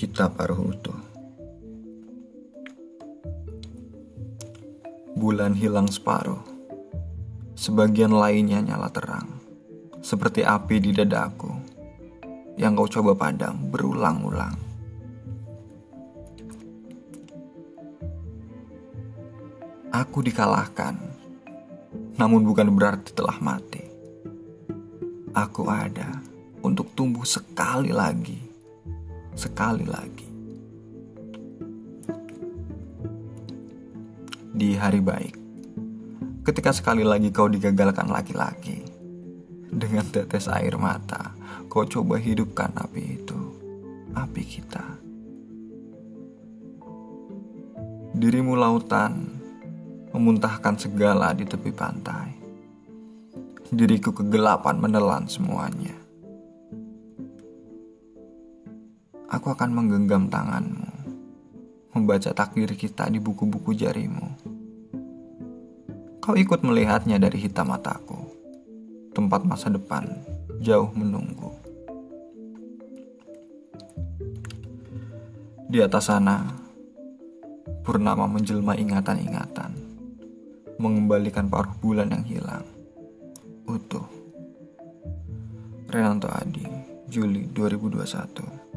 Kita paruh utuh. Bulan hilang separuh. Sebagian lainnya nyala terang. Seperti api di dadaku. Yang kau coba padam berulang-ulang. Aku dikalahkan. Namun bukan berarti telah mati. Aku ada untuk tumbuh sekali lagi sekali lagi. Di hari baik, ketika sekali lagi kau digagalkan laki-laki, dengan tetes air mata, kau coba hidupkan api itu, api kita. Dirimu lautan, memuntahkan segala di tepi pantai. Diriku kegelapan menelan semuanya. Aku akan menggenggam tanganmu, membaca takdir kita di buku-buku jarimu. Kau ikut melihatnya dari hitam mataku, tempat masa depan jauh menunggu. Di atas sana, purnama menjelma ingatan-ingatan, mengembalikan paruh bulan yang hilang. Utuh. Renanto Adi, Juli 2021